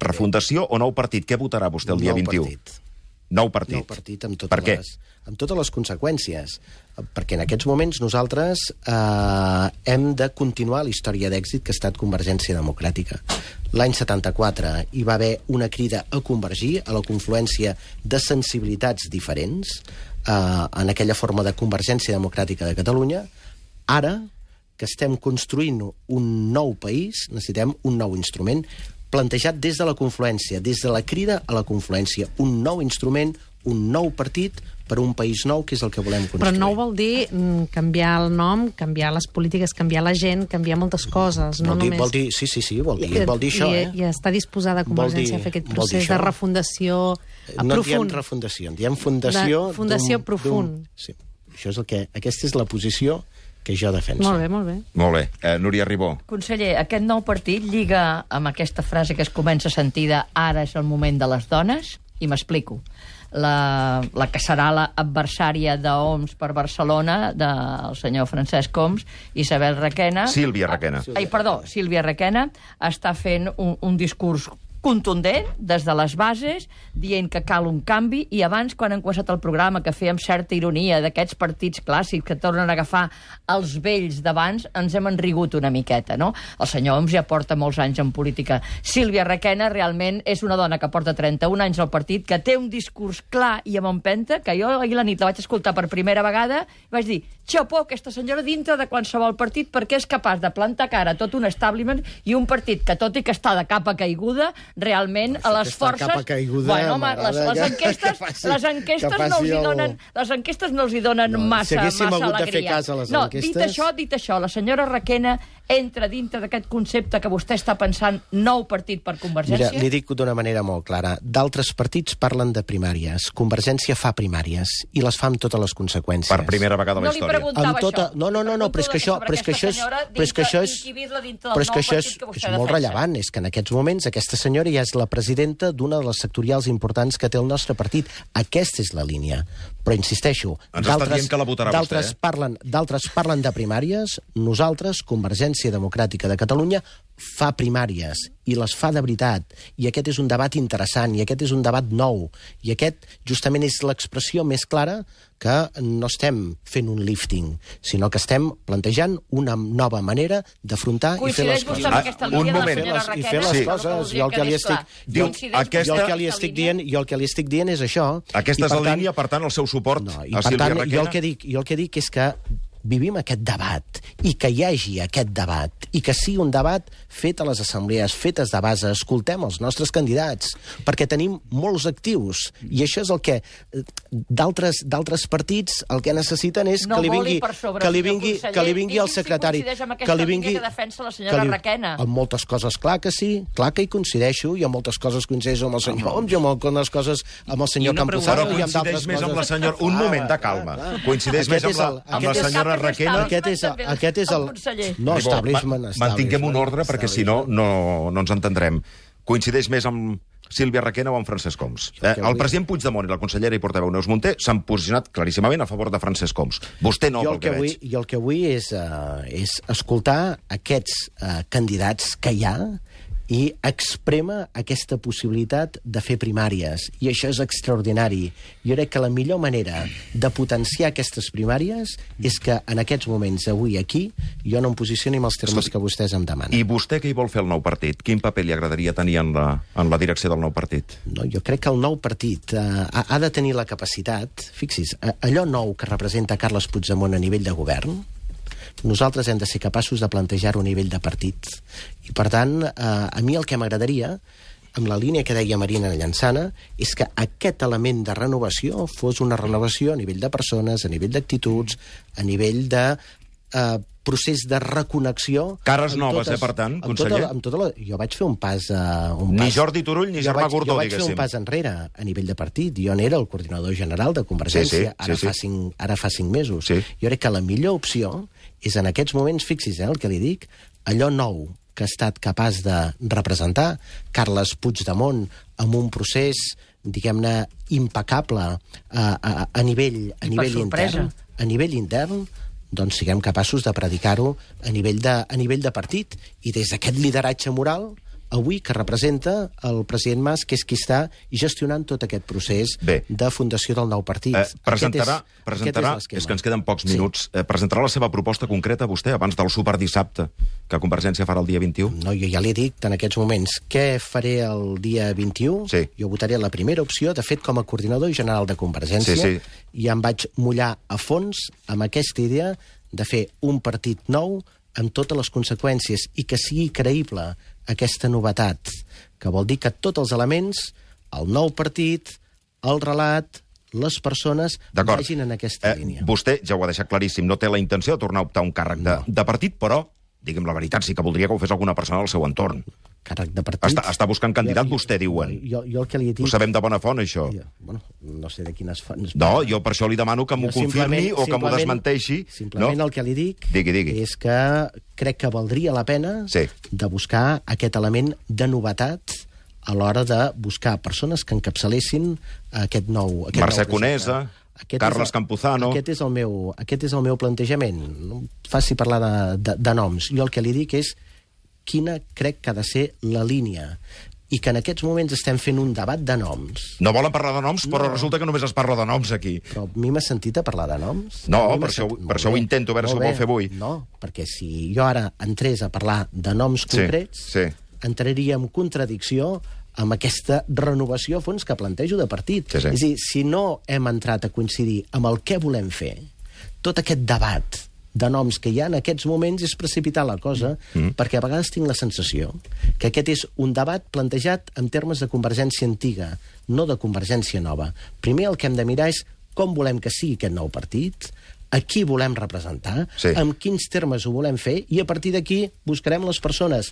Refundació o nou partit? Què votarà vostè el dia Nou 21? partit. Nou partit. Nou partit amb totes, Per què? les, amb totes les conseqüències. Perquè en aquests moments nosaltres eh, hem de continuar la història d'èxit que ha estat Convergència Democràtica. L'any 74 hi va haver una crida a convergir, a la confluència de sensibilitats diferents eh, en aquella forma de Convergència Democràtica de Catalunya. Ara, que estem construint un nou país, necessitem un nou instrument plantejat des de la confluència, des de la crida a la confluència. Un nou instrument, un nou partit per un país nou, que és el que volem Però construir. nou vol dir mm, canviar el nom, canviar les polítiques, canviar la gent, canviar moltes coses. no vol, dir, només... vol dir, sí, sí, sí, vol dir, I- vol dir això, i, eh? I està disposada Convergència dir- a fer aquest procés de refundació a no en diem profund. refundació, en diem fundació... De fundació profund. Sí, això és el que... Aquesta és la posició que jo defenso. Molt bé, molt bé. Molt bé. Eh, Núria Ribó. Conseller, aquest nou partit lliga amb aquesta frase que es comença a sentir de ara és el moment de les dones, i m'explico. La, la que serà l'adversària d'OMS per Barcelona, del senyor Francesc Homs, Isabel Requena... Sílvia Requena. Ai, perdó, Sílvia Requena està fent un, un discurs contundent des de les bases, dient que cal un canvi, i abans, quan hem començat el programa, que fèiem certa ironia d'aquests partits clàssics que tornen a agafar els vells d'abans, ens hem enrigut una miqueta, no? El senyor Homs ja porta molts anys en política. Sílvia Requena realment és una dona que porta 31 anys al partit, que té un discurs clar i amb empenta, que jo ahir la nit la vaig escoltar per primera vegada, i vaig dir, xapó, aquesta senyora dintre de qualsevol partit, perquè és capaç de plantar cara a tot un establishment i un partit que, tot i que està de capa caiguda, realment a les forces... caiguda bueno, home, les, les que- enquestes, que faci- les enquestes que no els hi donen, les enquestes no els hi donen No, si massa, haguéssim massa hagut de fer alegria. cas a les no, enquestes- dit això, dit això, la senyora Requena entra dintre d'aquest concepte que vostè està pensant nou partit per Mira, Convergència? li dic d'una manera molt clara. D'altres partits parlen de primàries. Convergència fa primàries i les fa amb totes les conseqüències. Per primera vegada a la No li història. preguntava amb tota... això. No, no, no, no, però és que això, però és que això és, però és que això és, però és que això és, que és molt defensa. rellevant. És que en aquests moments aquesta senyora ja és la presidenta d'una de les sectorials importants que té el nostre partit. Aquesta és la línia. Però insisteixo, d'altres- eh? parlen, d'altres parlen de primàries, nosaltres, Convergència Democràtica de Catalunya, fa primàries i les fa de veritat. I aquest és un debat interessant, i aquest és un debat nou. I aquest justament és l'expressió més clara que no estem fent un lifting, sinó que estem plantejant una nova manera d'afrontar i fer les coses. Ah, un moment. senyora I fer les Sí. coses, jo el que li estic... Diu, aquesta- jo el que li estic dient, jo el que li estic dient és això. Aquesta I, és la línia, per tant, el seu suport no, i a per Sílvia tant, jo el, que dic, jo el que dic és que vivim aquest debat i que hi hagi aquest debat i que sigui un debat fet a les assemblees, fetes de base, escoltem els nostres candidats, perquè tenim molts actius i això és el que eh, d'altres d'altres partits el que necessiten és No que li vingui, per sobre, que li vingui, que li vingui el si secretari coincideix amb que li vingui que defensa la senyora Requena. amb moltes coses, clar que sí, clar que hi coincideixo, i amb moltes coses coincideixo amb el senyor Homs, i amb algunes coses amb el senyor Campuzano, Però i amb coincideix d'altres més amb la coses. senyora... Un moment de clar, calma. clar. Coincideix més amb la, amb la senyora Sap que Requena... Aquest és, el- aquest és el... El conseller. No, Ribó, establishment, ma- Mantinguem un ordre, perquè si no, no, no ens entendrem. Coincideix més amb Sílvia Requena o amb Francesc Homs. Eh, el vull- president Puigdemont i la consellera i portaveu Neus Munté s'han posicionat claríssimament a favor de Francesc Homs. Vostè no, jo pel el que, que vull, veig. jo el que vull és, uh, és escoltar aquests uh, candidats que hi ha i exprema aquesta possibilitat de fer primàries. I això és extraordinari. Jo crec que la millor manera de potenciar aquestes primàries és que en aquests moments, avui aquí, jo no em posicioni en els termes Escolti, que vostès em demanen. I vostè què hi vol fer al nou partit? Quin paper li agradaria tenir en la, en la direcció del nou partit? No, jo crec que el nou partit eh, ha, ha de tenir la capacitat, fixis, a- allò nou que representa Carles Puigdemont a nivell de govern, nosaltres hem de ser capaços de plantejar-ho a nivell de partit. I, per tant, eh, a mi el que m'agradaria, amb la línia que deia Marina Llançana, és que aquest element de renovació fos una renovació a nivell de persones, a nivell d'actituds, a nivell de eh, procés de reconnexió... Cares amb noves, eh, per tant, amb conseller? Tota, amb tota la, jo vaig fer un pas... Uh, un Ni pas, Jordi Turull ni Germà Gordó, Jo vaig fer diguéssim. un pas enrere a nivell de partit. Jo n'era el coordinador general de Convergència, Sí, sí, ara, sí, fa sí. cinc, ara fa cinc mesos. Sí. Jo crec que la millor opció és en aquests moments, fixis eh, el que li dic, allò nou que ha estat capaç de representar Carles Puigdemont amb un procés diguem-ne, impecable a, a, a nivell, a I nivell intern. A nivell intern, doncs siguem capaços de predicar-ho a, nivell de, a nivell de partit. I des d'aquest lideratge moral avui que representa el president Mas, que és qui està gestionant tot aquest procés Bé. de fundació del nou partit. Eh, Aquest presentarà, és- presentarà aquest l'esquema. és que ens queden pocs Sí. minuts, eh, presentarà la seva proposta concreta vostè abans del superdissabte que Convergència farà el dia 21? No, jo ja li he dit en aquests moments què faré el dia 21. Sí. Jo votaré la primera opció, de fet, com a coordinador general de Convergència, Sí, sí. i em vaig mullar a fons amb aquesta idea de fer un partit nou amb totes les conseqüències i que sigui creïble aquesta novetat, que vol dir que tots els elements, el nou partit, el relat, les persones, vagin en aquesta Eh, línia. vostè, ja ho ha deixat claríssim, no té la intenció de tornar a optar un càrrec de, de partit, però, diguem la veritat, sí que voldria que ho fes alguna persona al seu entorn. Càrrec de partit... Està, està buscant candidat, vostè, diuen. Jo, jo el que li he dit... Ho sabem de bona font, això. Jo, bueno, no sé de quines fonts... No, jo per això li demano que m'ho Jo confirmi o que m'ho desmenteixi. Simplement no? el que li dic Digui, digui. és que crec que valdria la pena Sí. de buscar aquest element de novetat a l'hora de buscar persones que encapçalessin aquest nou aquest Mercè nou. Conesa, Aquest Carles és el- Campuzano. Aquest és el meu, aquest és el meu plantejament. No faci parlar de, de, de noms. Jo el que li dic és quina crec que ha de ser la línia i que en aquests moments estem fent un debat de noms No volen parlar de noms, però resulta que només es parla de noms aquí. Però a mi m'ha sentit a parlar de noms? No, per això- sentit- per això ho intento, a veure si ho vol fer avui. No, perquè si jo ara entrés a parlar de noms Sí, concrets, sí. entraria en contradicció amb aquesta renovació a fons que plantejo de partit. Sí, sí. És a dir, si no hem entrat a coincidir amb el que volem fer, tot aquest debat de noms que hi ha en aquests moments és precipitar la cosa, mm. perquè a vegades tinc la sensació que aquest és un debat plantejat en termes de Convergència antiga, no de Convergència nova. Primer el que hem de mirar és com volem que sigui aquest nou partit, a qui volem representar, Sí. en quins termes ho volem fer, i a partir d'aquí buscarem les persones